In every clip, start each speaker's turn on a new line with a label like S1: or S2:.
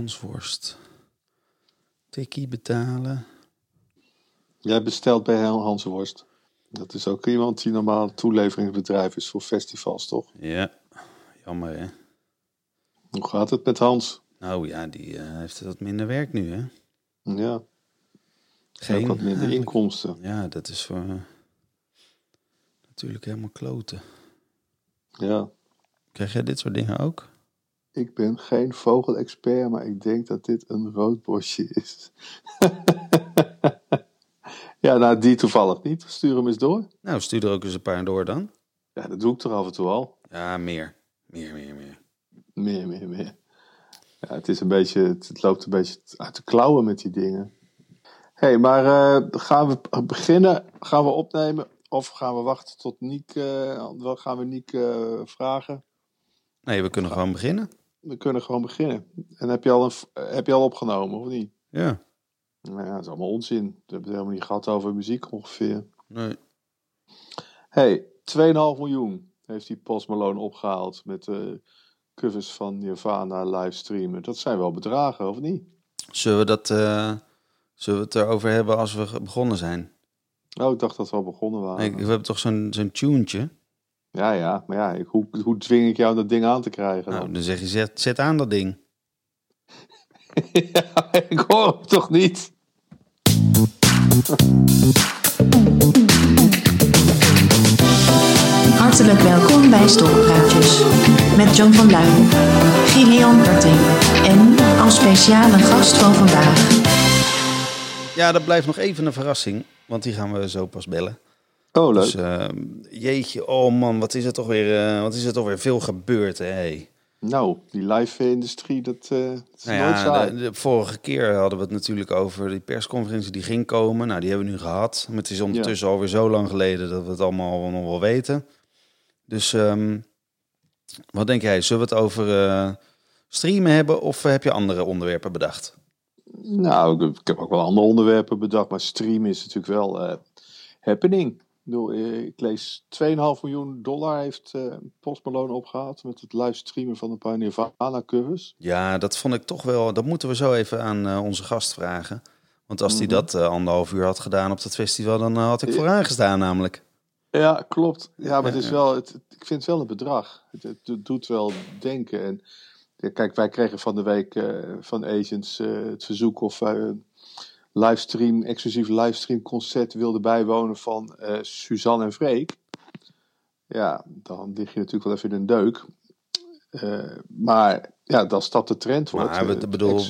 S1: Hansworst. Tikkie betalen.
S2: Jij bestelt bij Hans Worst. Dat is ook iemand die normaal een toeleveringsbedrijf is voor festivals, toch?
S1: Ja, jammer hè.
S2: Hoe gaat het met Hans?
S1: Nou ja, die eh, heeft wat minder werk nu hè.
S2: Ja, ook
S1: Geen
S2: wat minder
S1: eigenlijk.
S2: inkomsten.
S1: Ja, dat is voor eh, natuurlijk helemaal kloten.
S2: Ja,
S1: Krijg jij dit soort dingen ook?
S2: Ik ben geen vogelexpert, maar ik denk dat dit een roodbosje is. ja, nou die toevallig niet. Stuur hem eens door.
S1: Nou, stuur er ook eens een paar door dan.
S2: Ja, dat doe ik toch af en toe al.
S1: Ja, meer. Meer, meer, meer.
S2: Meer, meer, meer. Ja, het, is een beetje, het, loopt een beetje uit de klauwen met die dingen. Hé, hey, maar eh, gaan we beginnen? Gaan we opnemen? Of gaan we wachten tot Niek... wat gaan we Niek eh, vragen?
S1: Nee, we kunnen gewoon beginnen.
S2: We kunnen gewoon beginnen. En heb je al, een, eh, heb je al opgenomen, of niet?
S1: Ja.
S2: Nou ja, dat is allemaal onzin. We hebben het helemaal niet gehad over muziek ongeveer.
S1: Nee.
S2: hey, 2,5 miljoen heeft die Post Malone opgehaald met de covers van Nirvana livestreamen. Dat zijn wel bedragen, of niet?
S1: Zullen we dat... eh, zullen we het erover hebben als we begonnen zijn?
S2: Oh, ik dacht dat we al begonnen waren.
S1: Nee, we hebben toch zo'n zo'n tunetje?
S2: Ja, ja, maar ja, ik, hoe, hoe dwing ik jou dat ding aan te krijgen
S1: Nou,
S2: dan?
S1: dan zeg je, zet, zet aan dat ding.
S2: ja, ik hoor hem toch niet?
S3: Hartelijk welkom bij Stokpraatjes. Met John van Luijn, Gideon Karting en als speciale gast van vandaag,
S1: Ja, dat blijft nog even een verrassing. Want die gaan we zo pas bellen.
S2: Oh, leuk.
S1: Dus eh, jeetje, oh man, wat is er toch weer, eh, wat is er toch weer veel gebeurd, hè? Hey.
S2: Nou, die live-industrie, dat, dat is
S1: Nou
S2: nooit
S1: ja,
S2: saai.
S1: de, de vorige keer hadden we het natuurlijk over die persconferentie die ging komen. Nou, die hebben we nu gehad. Maar het is ondertussen alweer zo lang geleden dat we het allemaal nog wel weten. Dus ehm, wat denk jij? Zullen we het over eh, streamen hebben of heb je andere onderwerpen bedacht?
S2: Nou, ik, heb ook wel andere onderwerpen bedacht, maar streamen is natuurlijk wel happening. Ik, bedoel, eh, ik lees 2,5 miljoen dollar heeft Post Malone opgehaald met het livestreamen van een paar Nirvana covers.
S1: Ja, dat vond ik toch wel. Dat moeten we zo even aan eh, onze gast vragen. Want als hij
S2: Mhm.
S1: dat eh, anderhalf uur had gedaan op dat festival, dan had ik vooraan gestaan namelijk.
S2: Ja, klopt. Ja, maar het is
S1: Ja.
S2: wel, het, ik vind het wel een bedrag. Het, het do- doet wel denken. En ja, kijk, wij kregen van de week van Agents het verzoek of wij een livestream, exclusief livestream concert wilden bijwonen van eh, Suzanne en Freek. Ja, dan lig je natuurlijk wel even in een deuk. Eh, maar ja, als dat de trend wordt.
S1: Maar we,
S2: eh,
S1: bedoel,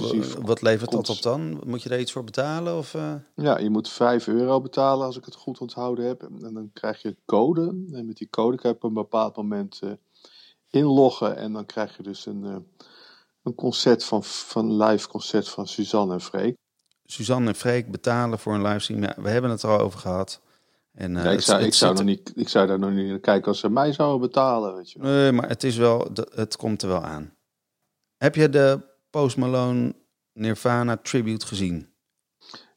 S1: wat levert dat op dan? Moet je daar iets voor betalen? Of?
S2: Ja, je moet 5 euro betalen als ik het goed onthouden heb. En dan krijg je een code. En met die code kan je op een bepaald moment inloggen. En dan krijg je dus een, een concert van, van live concert van Suzanne en Freek.
S1: Suzanne en Freek betalen voor een livestream. Ja, we hebben het er al over gehad. En, eh,
S2: Ja, ik, zou,
S1: het
S2: ik, zou
S1: zit-
S2: nog niet, ik zou daar nog niet naar kijken als ze mij zouden betalen. Weet je wel.
S1: Nee, maar het is wel, het komt er wel aan. Heb je de Post Malone Nirvana tribute gezien?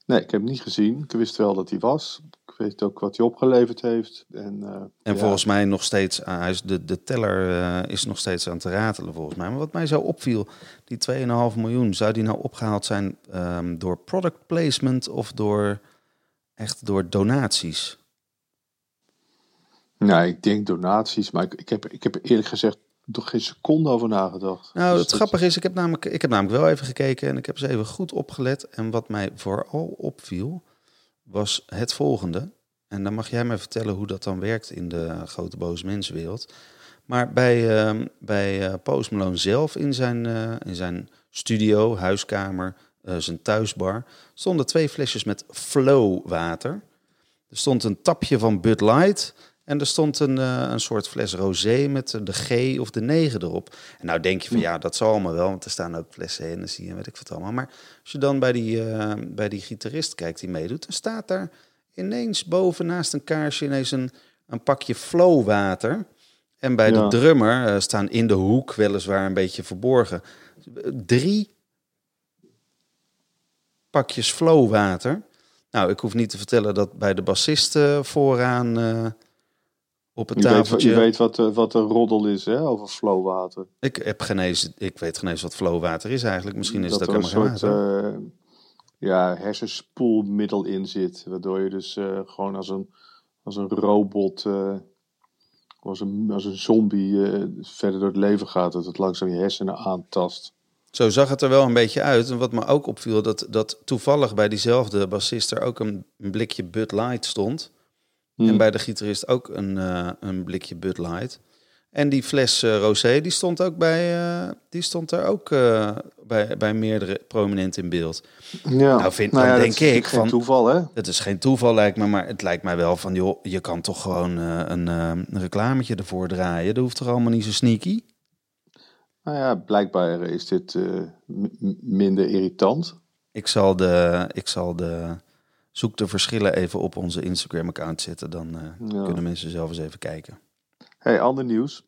S2: Nee, ik heb hem niet gezien. Ik wist wel dat hij was. Ik weet ook wat hij opgeleverd heeft. En, eh,
S1: En
S2: ja,
S1: volgens mij nog steeds, hij is de, de teller eh, is nog steeds aan te ratelen volgens mij. Maar wat mij zo opviel, die 2,5 miljoen, zou die nou opgehaald zijn ehm, door product placement of door echt door donaties?
S2: Nou, ik denk donaties. Maar ik, ik, heb, ik heb eerlijk gezegd toch geen seconde over nagedacht.
S1: Nou,
S2: Dus
S1: het grappige is, ik heb, namelijk, ik heb namelijk wel even gekeken en ik heb eens even goed opgelet. En wat mij vooral opviel, was het volgende. En dan mag jij mij vertellen hoe dat dan werkt in de grote boze mensenwereld. Maar bij, ehm, bij eh, Post Malone zelf in zijn, eh, in zijn studio, huiskamer, eh, zijn thuisbar, stonden twee flesjes met Flow water. Er stond een tapje van Bud Light en er stond een, eh, een soort fles rosé met de G of de 9 erop. En nou denk je van ja, dat zal allemaal wel, want er staan ook flessen en weet ik wat allemaal. Maar als je dan bij die, eh, bij die gitarist kijkt die meedoet, dan staat daar ineens boven naast een kaarsje ineens een, een pakje Flow water. En bij
S2: Ja.
S1: de drummer eh, staan in de hoek, weliswaar een beetje verborgen, drie pakjes Flow water. Nou, ik hoef niet te vertellen dat bij de bassist eh, vooraan op het
S2: Je weet, je weet wat, eh, wat een roddel is hè, over flowwater.
S1: Ik, heb geen eens, ik weet geen eens wat flowwater is eigenlijk. Misschien is
S2: dat
S1: het
S2: er een soort eh, ja, hersenspoelmiddel in zit. Waardoor je dus eh, gewoon als een, als een robot, als, een, als een zombie verder door het leven gaat. Dat het langzaam je hersenen aantast.
S1: Zo zag het er wel een beetje uit. En wat me ook opviel, dat, dat toevallig bij diezelfde bassist er ook een blikje Bud Light stond.
S2: Hmm.
S1: En bij de gitarist ook een, eh, een blikje Bud Light. En die fles eh, rosé, die stond ook bij, eh, die stond er ook bij, bij meerdere prominenten in beeld.
S2: Ja.
S1: Nou, vind-
S2: ja,
S1: dan
S2: dat
S1: denk
S2: is natuurlijk
S1: ik
S2: geen
S1: van-
S2: toeval hè.
S1: Het is geen toeval lijkt me, maar het lijkt mij wel van, joh, je kan toch gewoon een, een reclametje ervoor draaien. Dat hoeft toch allemaal niet zo sneaky?
S2: Nou ja, blijkbaar is dit minder irritant.
S1: Ik zal de, ik zal de, zoek de verschillen even op onze Instagram-account zetten. Dan eh,
S2: Ja.
S1: kunnen mensen zelf eens even kijken.
S2: Hey, ander nieuws.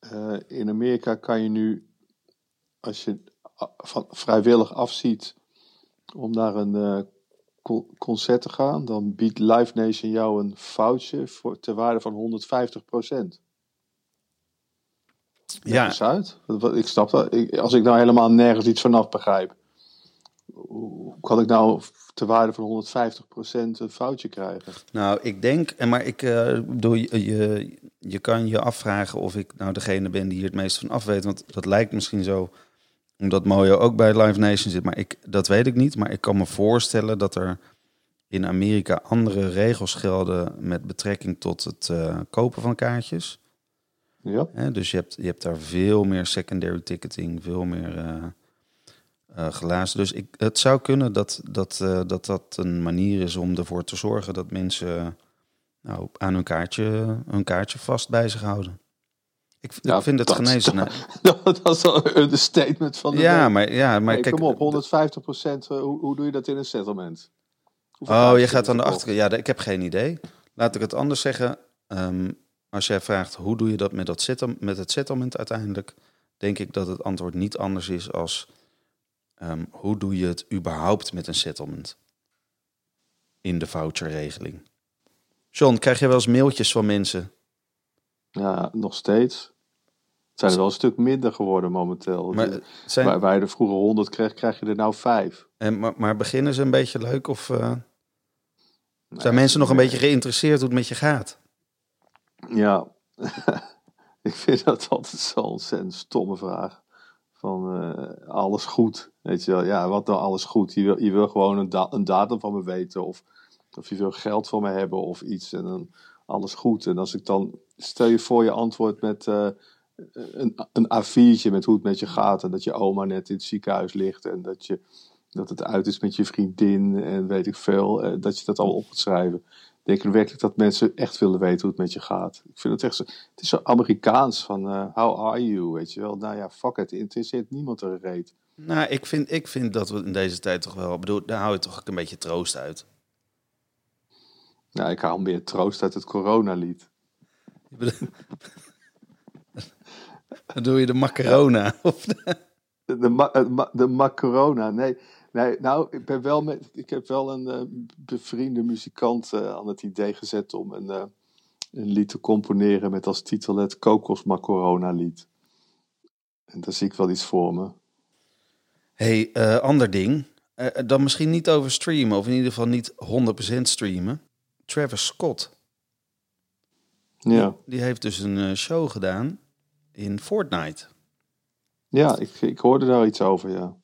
S2: Eh, in Amerika kan je nu, als je van, vrijwillig afziet om naar een eh, co- concert te gaan, dan biedt Live Nation jou een foutje voor, ter waarde van 150%
S1: Ja,
S2: eens uit. Ik snap dat. Ik- als ik nou helemaal nergens iets vanaf begrijp, kan ik nou ter waarde van 150% een foutje krijgen?
S1: nou, ik denk, en maar ik bedoel, je, je, je kan je afvragen of ik nou degene ben die hier het meest van af weet. Want dat lijkt misschien zo, omdat Mojo ook bij Live Nation zit. Maar ik, dat weet ik niet. Maar ik kan me voorstellen dat er in Amerika andere regels gelden met betrekking tot het eh, kopen van kaartjes.
S2: Ja,
S1: dus je hebt, je hebt daar veel meer secondary ticketing, veel meer eh eh. Dus ik, het zou kunnen dat dat, eh, dat dat een manier is om ervoor te zorgen dat mensen eh, nou, aan hun kaartje, hun kaartje vast bij zich houden. Ik,
S2: Ja,
S1: ik vind het
S2: dat-
S1: genezen. nou,
S2: dat is wel een statement van de
S1: ja,
S2: week.
S1: maar, ja, maar kijk.
S2: kom op, 150 procent. hoe, hoe doe je dat in een settlement? Hoeveel
S1: Oh, je gaat aan de achterkant. Ja, ik heb geen idee. Laat ik het anders zeggen. Ehm, als jij vraagt hoe doe je dat met, dat settle- met het settlement uiteindelijk, denk ik dat het antwoord niet anders is als ehm, hoe doe je het überhaupt met een settlement in de voucherregeling. John, krijg je wel eens mailtjes van mensen?
S2: Ja, nog steeds. Het zijn er wel een stuk minder geworden momenteel.
S1: Maar, zijn,
S2: waar, waar je er vroeger 100 kreeg, krijg je er nou 5.
S1: en, maar, maar beginnen ze een beetje leuk of eh, zijn
S2: Nee,
S1: mensen nog een
S2: nee.
S1: beetje geïnteresseerd hoe het met je gaat?
S2: Ja, ik vind dat altijd zo'n ontzettend stomme vraag. Van eh, alles goed. Weet je wel, ja, wat nou alles goed? Je wil, je wil gewoon een, da- een datum van me weten. Of, of je wil geld van me hebben of iets. En dan alles goed. En als ik dan, stel je voor je antwoord met eh, een, een A4'tje met hoe het met je gaat. En dat je oma net in het ziekenhuis ligt. En dat, je, dat het uit is met je vriendin. En weet ik veel. eh, dat je dat allemaal op gaat schrijven. Denk je werkelijk dat mensen echt willen weten hoe het met je gaat? Ik vind het echt zo, het is zo Amerikaans van eh, how are you, weet je wel? Nou ja, fuck it, interesseert niemand er reet.
S1: Nou, ik vind, ik vind dat we in deze tijd toch wel... Ik bedoel, daar hou je toch ook een beetje troost uit.
S2: Nou, ik haal meer troost uit het coronalied.
S1: Ik Dan doe je de macarona. Of de-
S2: De, eh, ma- de macarona, nee. Nee, nou, ik, ben wel met, ik heb wel een eh, bevriende muzikant eh, aan het idee gezet om een, eh, een lied te componeren met als titel het Kokos Macarona lied. En daar zie ik wel iets voor me.
S1: hey, ander ding. Dan misschien niet over streamen, of in ieder geval niet 100% streamen. Travis Scott,
S2: Ja,
S1: die heeft dus een show gedaan in Fortnite.
S2: ja ik, ik hoorde daar iets over, ja.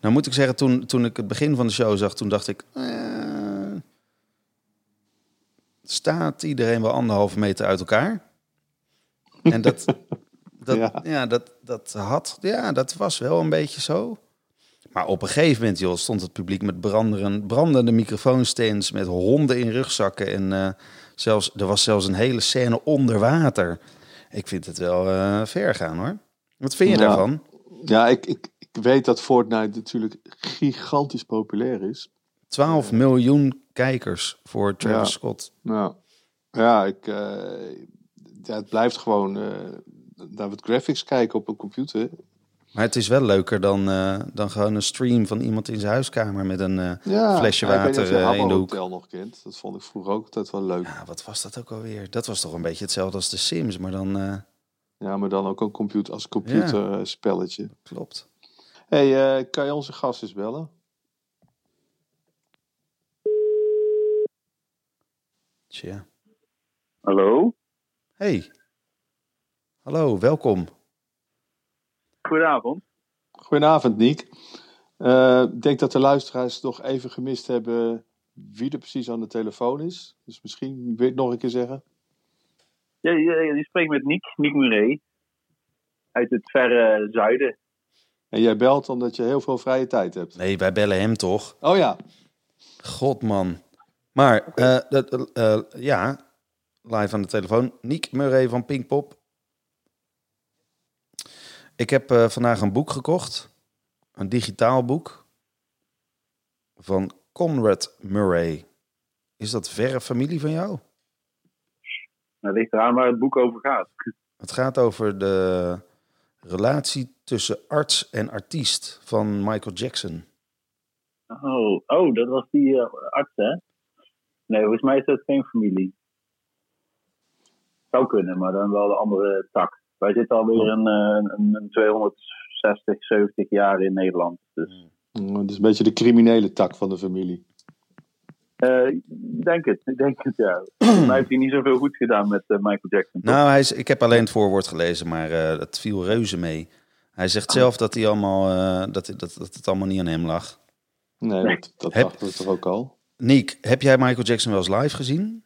S1: Nou moet ik zeggen, toen, toen ik het begin van de show zag, toen dacht ik... eh, staat iedereen wel anderhalve meter uit elkaar? En dat, dat, ja.
S2: Ja.
S1: dat, dat had, ja, dat was wel een beetje zo. Maar op een gegeven moment, joh, stond het publiek met branderen, brandende microfoonstands, met honden in rugzakken. En eh, zelfs, er was zelfs een hele scène onder water. Ik vind het wel eh, ver gaan, hoor. Wat vind je daarvan?
S2: Ja, ik, ik weet dat Fortnite natuurlijk gigantisch populair is.
S1: 12 miljoen kijkers voor Travis
S2: Ja.
S1: Scott.
S2: Nou, ja, ik, eh, ja, het blijft gewoon eh naar wat graphics kijken op een computer.
S1: Maar het is wel leuker dan, eh, dan gewoon een stream van iemand in zijn huiskamer met een... eh,
S2: Ja,
S1: Flesje
S2: ja,
S1: water, eh,
S2: Habbo
S1: in de hoek.
S2: Hotel nog kent. Dat vond ik vroeger ook altijd wel leuk.
S1: ja, wat was dat ook alweer? Dat was toch een beetje hetzelfde als de Sims, maar dan... eh,
S2: Ja, maar dan ook een computer, als computerspelletje.
S1: klopt.
S2: Hey, eh, kan je onze gast eens bellen?
S1: Tja.
S4: Hallo?
S1: Hey. Hallo, welkom.
S4: Goedenavond.
S2: Goedenavond, Niek. Eh, Ik denk dat de luisteraars nog even gemist hebben wie er precies aan de telefoon is. Dus misschien wil je het nog een keer zeggen.
S4: Ja, je, je spreekt met Niek, Niek Murray. Uit het verre zuiden.
S2: En jij belt omdat je heel veel vrije tijd hebt.
S1: Nee, wij bellen hem toch?
S2: Oh ja,
S1: God, man. Maar, eh, dat, eh, ja, live aan de telefoon. Niek Murray van Pinkpop. Ik heb eh, vandaag een boek gekocht. Een digitaal boek. Van Conrad Murray. Is dat verre familie van jou?
S4: Dat ligt eraan waar het boek over gaat.
S1: Het gaat over de relatie tussen arts en artiest van Michael Jackson.
S4: Oh, oh dat was die eh, arts, hè? Nee, volgens mij is dat geen familie. Zou kunnen, maar dan wel de andere tak. Wij zitten alweer een, eh, een, een 260, 70 jaar in Nederland. Dus
S2: Mm, het is een beetje de criminele tak van de familie.
S4: eh, ik denk het, ik denk het, ja. Mij heeft hij niet zoveel goed gedaan met Michael Jackson.
S1: Nou, hij is, ik heb alleen het voorwoord gelezen, maar het viel reuze mee. Hij zegt zelf dat, hij allemaal, eh, dat, dat, dat het allemaal niet aan hem lag.
S2: Nee,
S4: Nee.
S2: dat, dat
S1: Heb-
S2: dachten we toch ook al.
S1: Niek, heb jij Michael Jackson wel eens live gezien?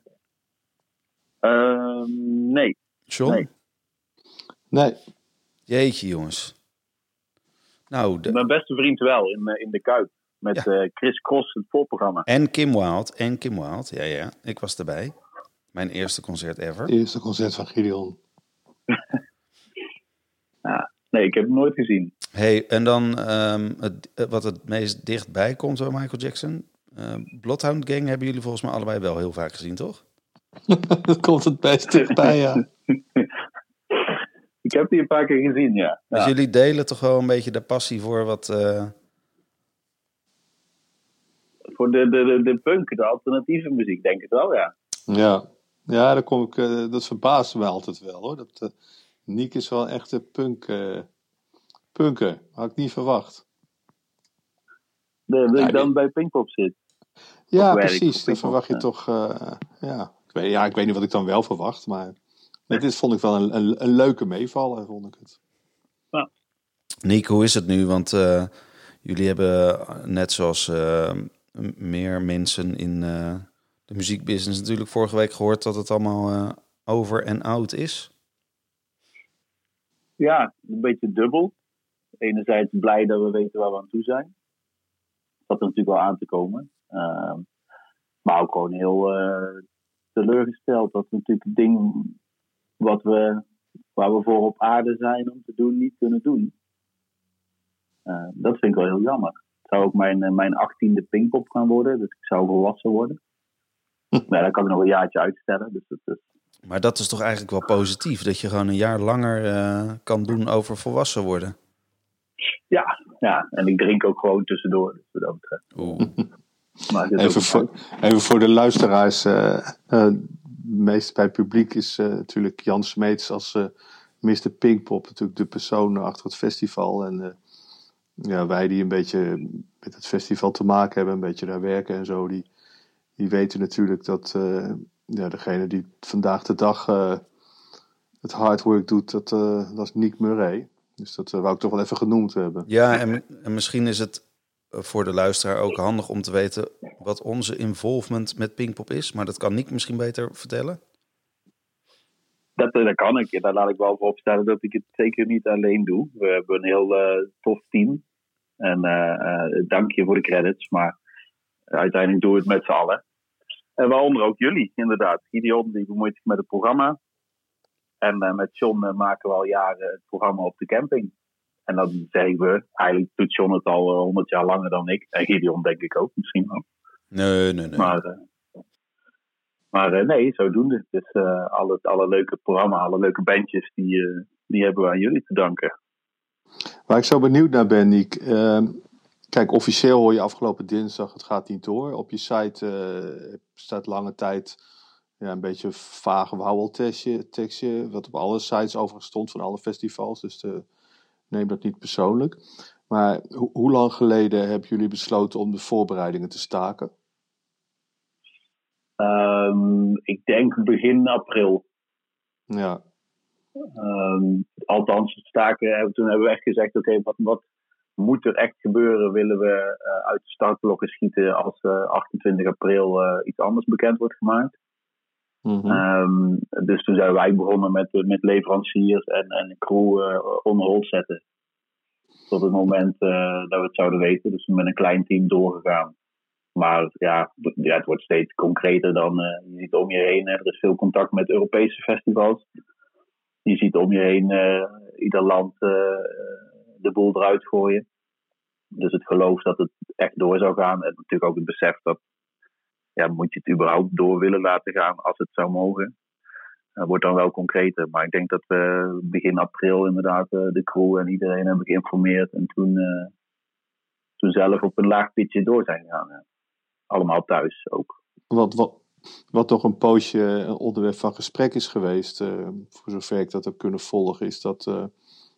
S4: Ehm, nee.
S1: John?
S4: Nee.
S2: Nee,
S1: Jeetje, jongens. Nou, de-
S4: Mijn beste vriend wel, in, eh, in de Kuip. Met
S1: Ja.
S4: eh, Chris Cross, het voorprogramma.
S1: en Kim Wilde, en Kim Wilde, ja, ja, ik was erbij. Mijn eerste concert ever.
S2: het eerste concert van Gideon.
S4: Nee, ik heb hem nooit gezien.
S1: Hey, en dan ehm, het, eh, wat het meest dichtbij komt bij Michael Jackson. eh Bloodhound Gang hebben jullie volgens mij allebei wel heel vaak gezien, toch?
S2: dat komt het best dichtbij, ja.
S4: Ik heb die een paar keer gezien, ja.
S1: Dus
S4: ja.
S1: jullie delen toch wel een beetje de passie voor wat... eh,
S4: Voor de, de, de, de punk, de alternatieve muziek, denk ik wel, ja.
S2: Ja, ja daar kom ik, dat verbaasde me altijd wel hoor. Dat, eh Niek is wel echt een punk, eh, punker. Had ik niet verwacht.
S4: De, dat
S2: Ja,
S4: ik dan bij Pinkpop zit.
S2: Ja, precies. Dan
S4: ik
S2: verwacht je toch. eh, ja. Ik weet, ja, ik weet niet wat ik dan wel verwacht, maar. Dit vond ik wel een, een, een leuke meevaller, vond ik het.
S1: Nick, hoe is het nu? Want eh, jullie hebben net zoals meer mensen in eh, de muziekbusiness natuurlijk vorige week gehoord dat het allemaal eh, over en oud is.
S4: Ja, een beetje dubbel. Enerzijds blij dat we weten waar we aan toe zijn. Dat er natuurlijk wel aan te komen. Ehm, maar ook gewoon heel eh, teleurgesteld dat we natuurlijk het ding wat we, waar we voor op aarde zijn om te doen, niet kunnen doen. Eh, dat vind ik wel heel jammer. Het zou ook mijn, eh, mijn achttiende Pinkpop gaan worden, dus ik zou volwassen worden. Maar dan kan ik nog een jaartje uitstellen. Dus dat is,
S1: Maar dat is toch eigenlijk wel positief, dat je gewoon een jaar langer eh, kan doen over volwassen worden.
S4: ja, ja, en ik drink ook gewoon tussendoor. Dus wat dat betreft.
S1: Oeh.
S4: Maar
S2: Even voor, even voor de luisteraars. eh eh, meest bij het publiek is natuurlijk Jan Smeets als eh Mr. Pinkpop natuurlijk de persoon achter het festival. En eh, ja, wij die een beetje met het festival te maken hebben, een beetje daar werken en zo, die, die weten natuurlijk dat eh, ja, degene die vandaag de dag eh, het hard work doet, dat, eh, dat is Nick Murray. Dus dat eh, wou ik toch wel even genoemd hebben.
S1: Ja, en, en misschien is het voor de luisteraar ook handig om te weten wat onze involvement met Pinkpop is. Maar dat kan Nick misschien beter vertellen.
S4: Dat, eh, dat kan ik. Daar laat ik wel voor opstellen dat ik het zeker niet alleen doe. We hebben een heel tof team. En eh, eh, dank je voor de credits. Maar uiteindelijk doen we het met z'n allen. En waaronder ook jullie, inderdaad. Gideon die bemoeit zich met het programma. En eh, met John eh, maken we al jaren het programma op de camping. En dan zeggen we, eigenlijk doet John het al eh, honderd jaar langer dan ik. En Gideon denk ik ook misschien wel.
S1: Nee, nee, nee.
S4: Maar, maar eh, nee, zodoende. Dus eh, alle, alle leuke programma, alle leuke bandjes, die, eh, die hebben we aan jullie te danken.
S2: Waar ik zo benieuwd naar ben, Niek. Kijk, officieel hoor je afgelopen dinsdag, het gaat niet door. Op je site eh, staat lange tijd ja, een beetje een vage wauweltekstje, tekstje, wat op alle sites overigens stond van alle festivals. Dus de, neem dat niet persoonlijk. Maar ho- hoe lang geleden hebben jullie besloten om de voorbereidingen te staken?
S4: Ehm, ik denk begin april.
S2: Ja,
S4: Ehm, althans, staken, hebben- toen hebben we echt gezegd: oké, wat, wat moet er echt gebeuren? Willen we eh, uit de startblokken schieten als eh, 28 april eh, iets anders bekend wordt gemaakt?
S2: Mhm.
S4: Ehm, dus toen zijn wij begonnen met, met leveranciers en, en crew eh on hold zetten. Tot het moment eh, dat we het zouden weten. Dus met een klein team doorgegaan. Maar ja, het wordt steeds concreter dan. eh, je ziet om je heen, er is veel contact met Europese festivals. Je ziet om je heen eh, ieder land eh, de boel eruit gooien. Dus het geloof dat het echt door zou gaan. En natuurlijk ook het besef dat ja, moet je het überhaupt door willen laten gaan als het zou mogen. Dat wordt dan wel concreter. Maar ik denk dat we begin april inderdaad eh, de crew en iedereen hebben geïnformeerd. En toen, eh, toen zelf op een laag pitje door zijn gegaan. Allemaal thuis ook.
S2: Wat, wat, wat toch een poosje een onderwerp van gesprek is geweest, eh, voor zover ik dat heb kunnen volgen, is dat eh,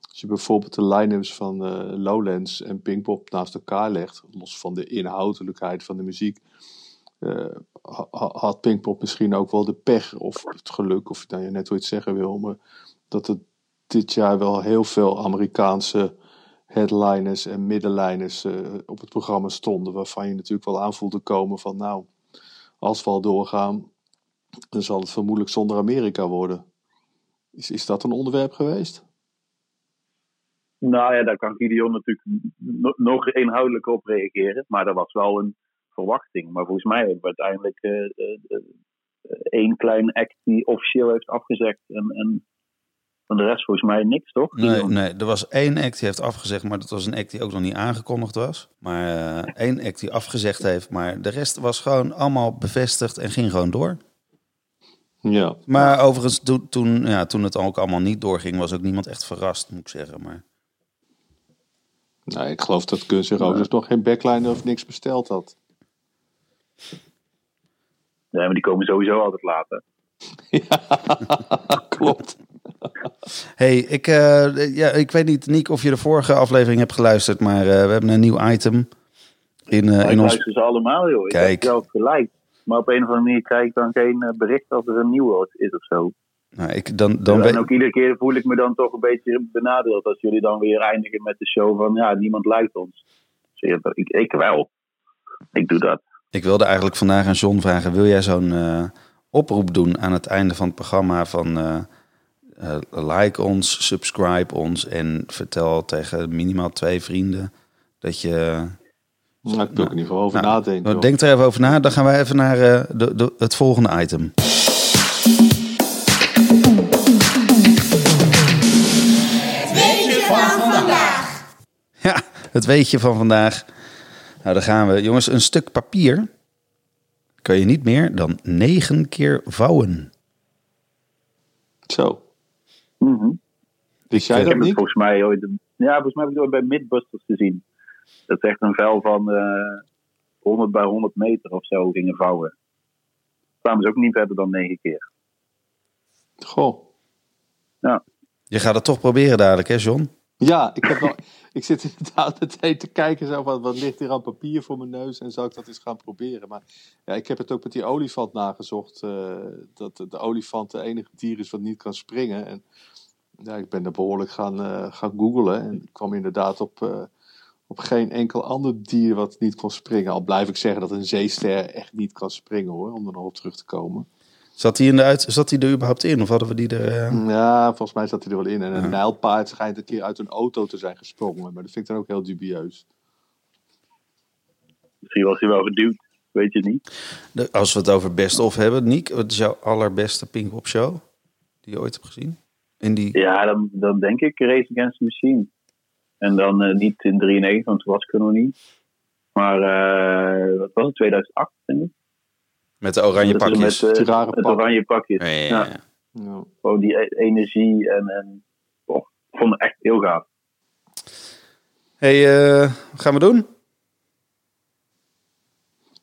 S2: als je bijvoorbeeld de line-ups van eh, Lowlands en Pinkpop naast elkaar legt, los van de inhoudelijkheid van de muziek, eh, ha- ha- had Pinkpop misschien ook wel de pech of het geluk, of nou, je net hoe het zeggen wil, maar dat er dit jaar wel heel veel Amerikaanse headliners en middenlijners eh, op het programma stonden, waarvan je natuurlijk wel aan voelde komen van nou, als we al doorgaan, dan zal het vermoedelijk zonder Amerika worden. Is, is dat een onderwerp geweest?
S4: Nou ja, daar kan Gideon natuurlijk no- nog inhoudelijk op reageren. Maar dat was wel een verwachting. Maar volgens mij hebben we uiteindelijk eh, eh, eh, één klein act die officieel heeft afgezegd. En, en van de rest volgens mij niks, toch?
S1: Nee, nee, er was één act die heeft afgezegd, maar dat was een act die ook nog niet aangekondigd was. Maar eh, één act die afgezegd heeft, maar de rest was gewoon allemaal bevestigd en ging gewoon door.
S2: Ja.
S1: Maar overigens, toen, toen, ja, toen het ook allemaal niet doorging, was ook niemand echt verrast, moet ik zeggen. Maar
S2: Nee, ik geloof dat Guns N' Roses nog geen backline of niks besteld had.
S4: Nee, maar die komen sowieso altijd later.
S2: Klopt.
S1: hey, ik, eh, ja, ik weet niet, Niek, of je de vorige aflevering hebt geluisterd, maar eh, we hebben een nieuw item in, eh,
S4: Maar ik
S1: in ons...
S4: luister ze allemaal, joh. Ik
S1: Kijk.
S4: heb zelf gelijk. Maar op een of andere manier krijg ik dan geen bericht als er een nieuwe is of zo.
S1: Nou, ik, dan, dan
S4: en ook iedere keer voel ik me dan toch een beetje benadeeld als jullie dan weer eindigen met de show van ja, niemand lijkt ons. Dus ik, ik wel. Ik doe dat.
S1: ik wilde eigenlijk vandaag aan John vragen, wil jij zo'n eh, oproep doen aan het einde van het programma van eh, eh, like ons, subscribe ons en vertel tegen minimaal twee vrienden dat je...
S2: Nou, ik wil er in ieder geval over
S1: Nou,
S2: nadenken. joh.
S1: Denk er even over na, dan gaan wij even naar eh, de, de, het volgende item. Het weetje van vandaag. Nou, daar gaan we. Jongens, een stuk papier kan je niet meer dan negen keer vouwen.
S2: Zo.
S4: Mhm.
S2: Wist jij
S4: Ik
S2: dat
S4: heb het
S2: niet?
S4: volgens mij ooit. Ja, volgens mij heb ik het ooit bij Midbusters gezien. Dat is echt een vel van eh 100 bij 100 meter of zo gingen vouwen. Kwamen ze ook niet verder dan negen keer.
S2: Goh.
S1: Je gaat het toch proberen dadelijk, hè, John?
S2: Ja, ik, heb wel, ik zit inderdaad meteen te kijken, zo, wat, wat ligt hier aan papier voor mijn neus en zou ik dat eens gaan proberen. Maar ja, ik heb het ook met die olifant nagezocht, eh, dat de olifant de enige dier is wat niet kan springen. En ja, ik ben er behoorlijk gaan, eh, gaan googlen en ik kwam inderdaad op, eh, op geen enkel ander dier wat niet kon springen. Al blijf ik zeggen dat een zeester echt niet kan springen hoor, om er nog op terug te komen.
S1: Zat hij, in de uit, zat hij er überhaupt in? Of hadden we die er... eh?
S2: Ja, volgens mij zat hij er wel in. En een nijlpaard schijnt een keer uit een auto te zijn gesprongen, maar dat vind ik dan ook heel dubieus.
S4: Misschien was hij wel geduwd. Weet je niet.
S1: De- als we het over best of hebben, Niek, wat is jouw allerbeste Pinkpop show die je ooit hebt gezien? In die...
S4: Ja, dan, dan denk ik Race Against the Machine. En dan eh, niet in 93, want toen was ik er nog niet. Maar eh, wat was het? 2008, denk ik.
S1: Met de oranje pakjes.
S4: Met, eh,
S2: Die rare
S4: het
S2: pak.
S4: oranje pakjes.
S1: Ja, ja,
S4: Ja.
S1: ja.
S2: Ja.
S4: Gewoon die e- energie en, en oh, ik vond het echt heel gaaf.
S1: hey, eh, wat gaan we doen?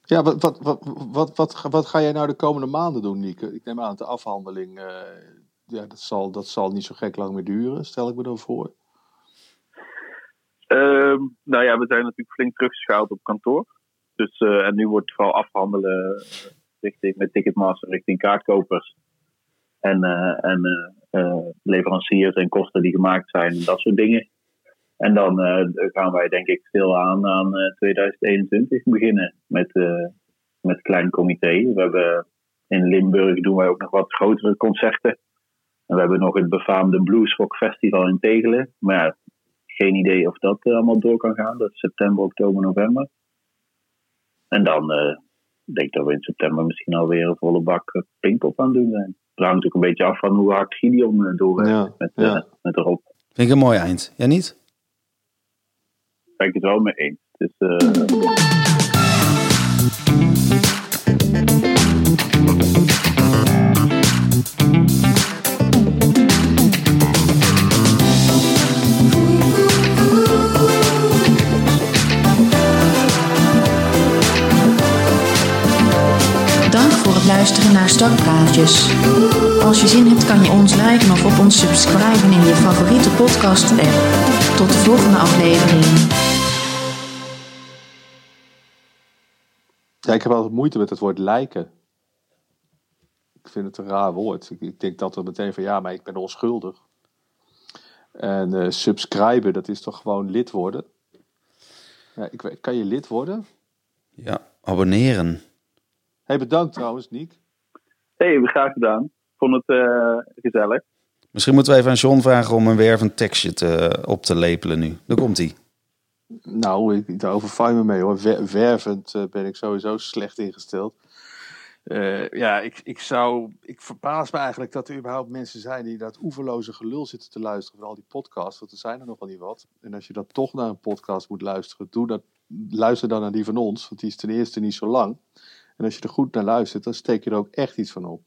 S2: Ja, wat, wat, wat, wat, wat, wat ga jij nou de komende maanden doen, Nieke? Ik neem aan dat de afhandeling, eh, ja, dat, zal, dat zal niet zo gek lang meer duren, stel ik me dan voor.
S4: Ehm, nou ja, we zijn natuurlijk flink teruggeschaald op kantoor. Dus, eh, en nu wordt vooral afhandelen eh, richting, met Ticketmaster richting kaartkopers. En, eh, en eh, eh, leveranciers en kosten die gemaakt zijn en dat soort dingen. En dan gaan wij denk ik stil aan aan eh, 2021 beginnen met, met klein comité. We hebben in Limburg doen wij ook nog wat grotere concerten. En we hebben nog het befaamde Bluesrock Festival in Tegelen. Maar geen idee of dat allemaal door kan gaan. Dat is september, oktober, november. En dan eh, denk ik dat we in september misschien alweer een volle bak eh, Pinkpop aan het doen zijn. Het hangt natuurlijk een beetje af van hoe hard Gideon uh, doorwerkt
S2: Ja,
S4: met, eh,
S2: ja.
S4: met de Rob.
S1: Vind ik een mooi eind. Ja, niet?
S4: Ben ik het wel mee eens. Dus, eh,
S3: Als je zin hebt kan je ons liken of op ons subscriben in je favoriete podcast app. Tot de volgende aflevering.
S2: Ja, ik heb altijd moeite met het woord lijken. Ik vind het een raar woord. Ik, ik denk dat er meteen van ja, maar ik ben onschuldig. En eh subscriben, dat is toch gewoon lid worden? Ja, ik, weet- kan je lid worden?
S1: Ja, abonneren.
S2: hey, bedankt trouwens, Niek.
S4: Hey, hebben we graag gedaan. Ik vond het eh, gezellig.
S1: Misschien moeten we even aan John vragen om een wervend tekstje te, op te lepelen nu. Daar komt hij.
S2: Nou, ik, daar overval me mee hoor. Wer- wervend eh, ben ik sowieso slecht ingesteld. Eh, ja, ik, ik zou. Ik verbaas me eigenlijk dat er überhaupt mensen zijn die dat oeverloze gelul zitten te luisteren van al die podcasts. Want er zijn er nogal niet wat. En als je dan toch naar een podcast moet luisteren, doe dat. Luister dan naar die van ons, want die is ten eerste niet zo lang. En als je er goed naar luistert, dan steek je er ook echt iets van op.